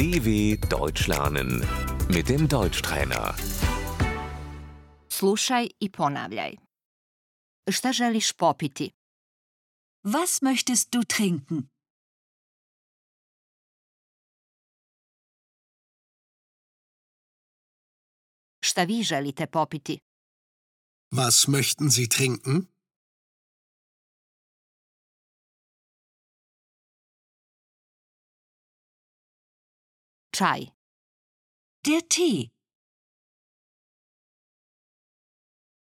DW Deutsch lernen mit dem Deutschtrainer. Slušaj i ponavljaj. Šta želiš popiti? Was möchtest du trinken? Šta vi želite popiti? Was möchten Sie trinken? Čaj. Der Tee.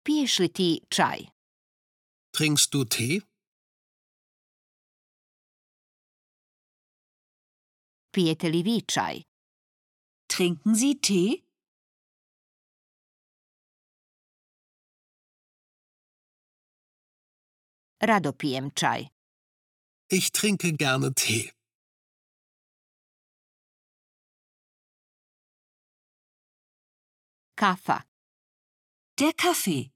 Piješ li ti čaj? Trinkst du Tee? Pijete li vi čaj? Trinken Sie Tee? Rado pijem čaj. Ich trinke gerne Tee. Kafa. Der Kaffee.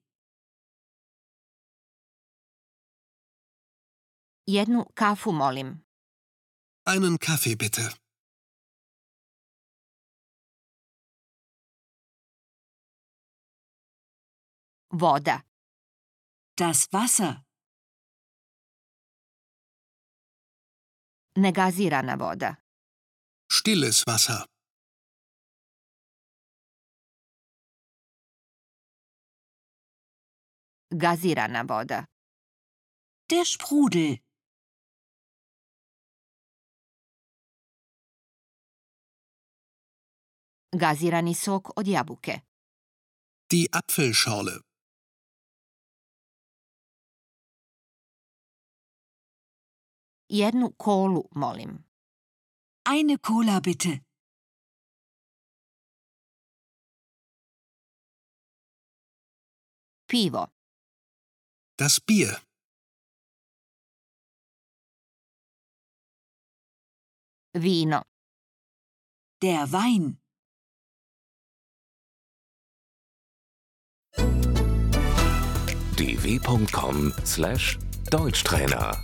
Jednu kafu molim. Einen Kaffee bitte. Voda. Das Wasser. Negazirana voda. Stilles Wasser. Gazirana voda. Der Sprudel. Gazirani sok od jabuke. Die Apfelschorle. Jednu kolu molim. Eine Cola bitte. Pivo. Das Bier. Vino. Der Wein. dw.com/deutschtrainer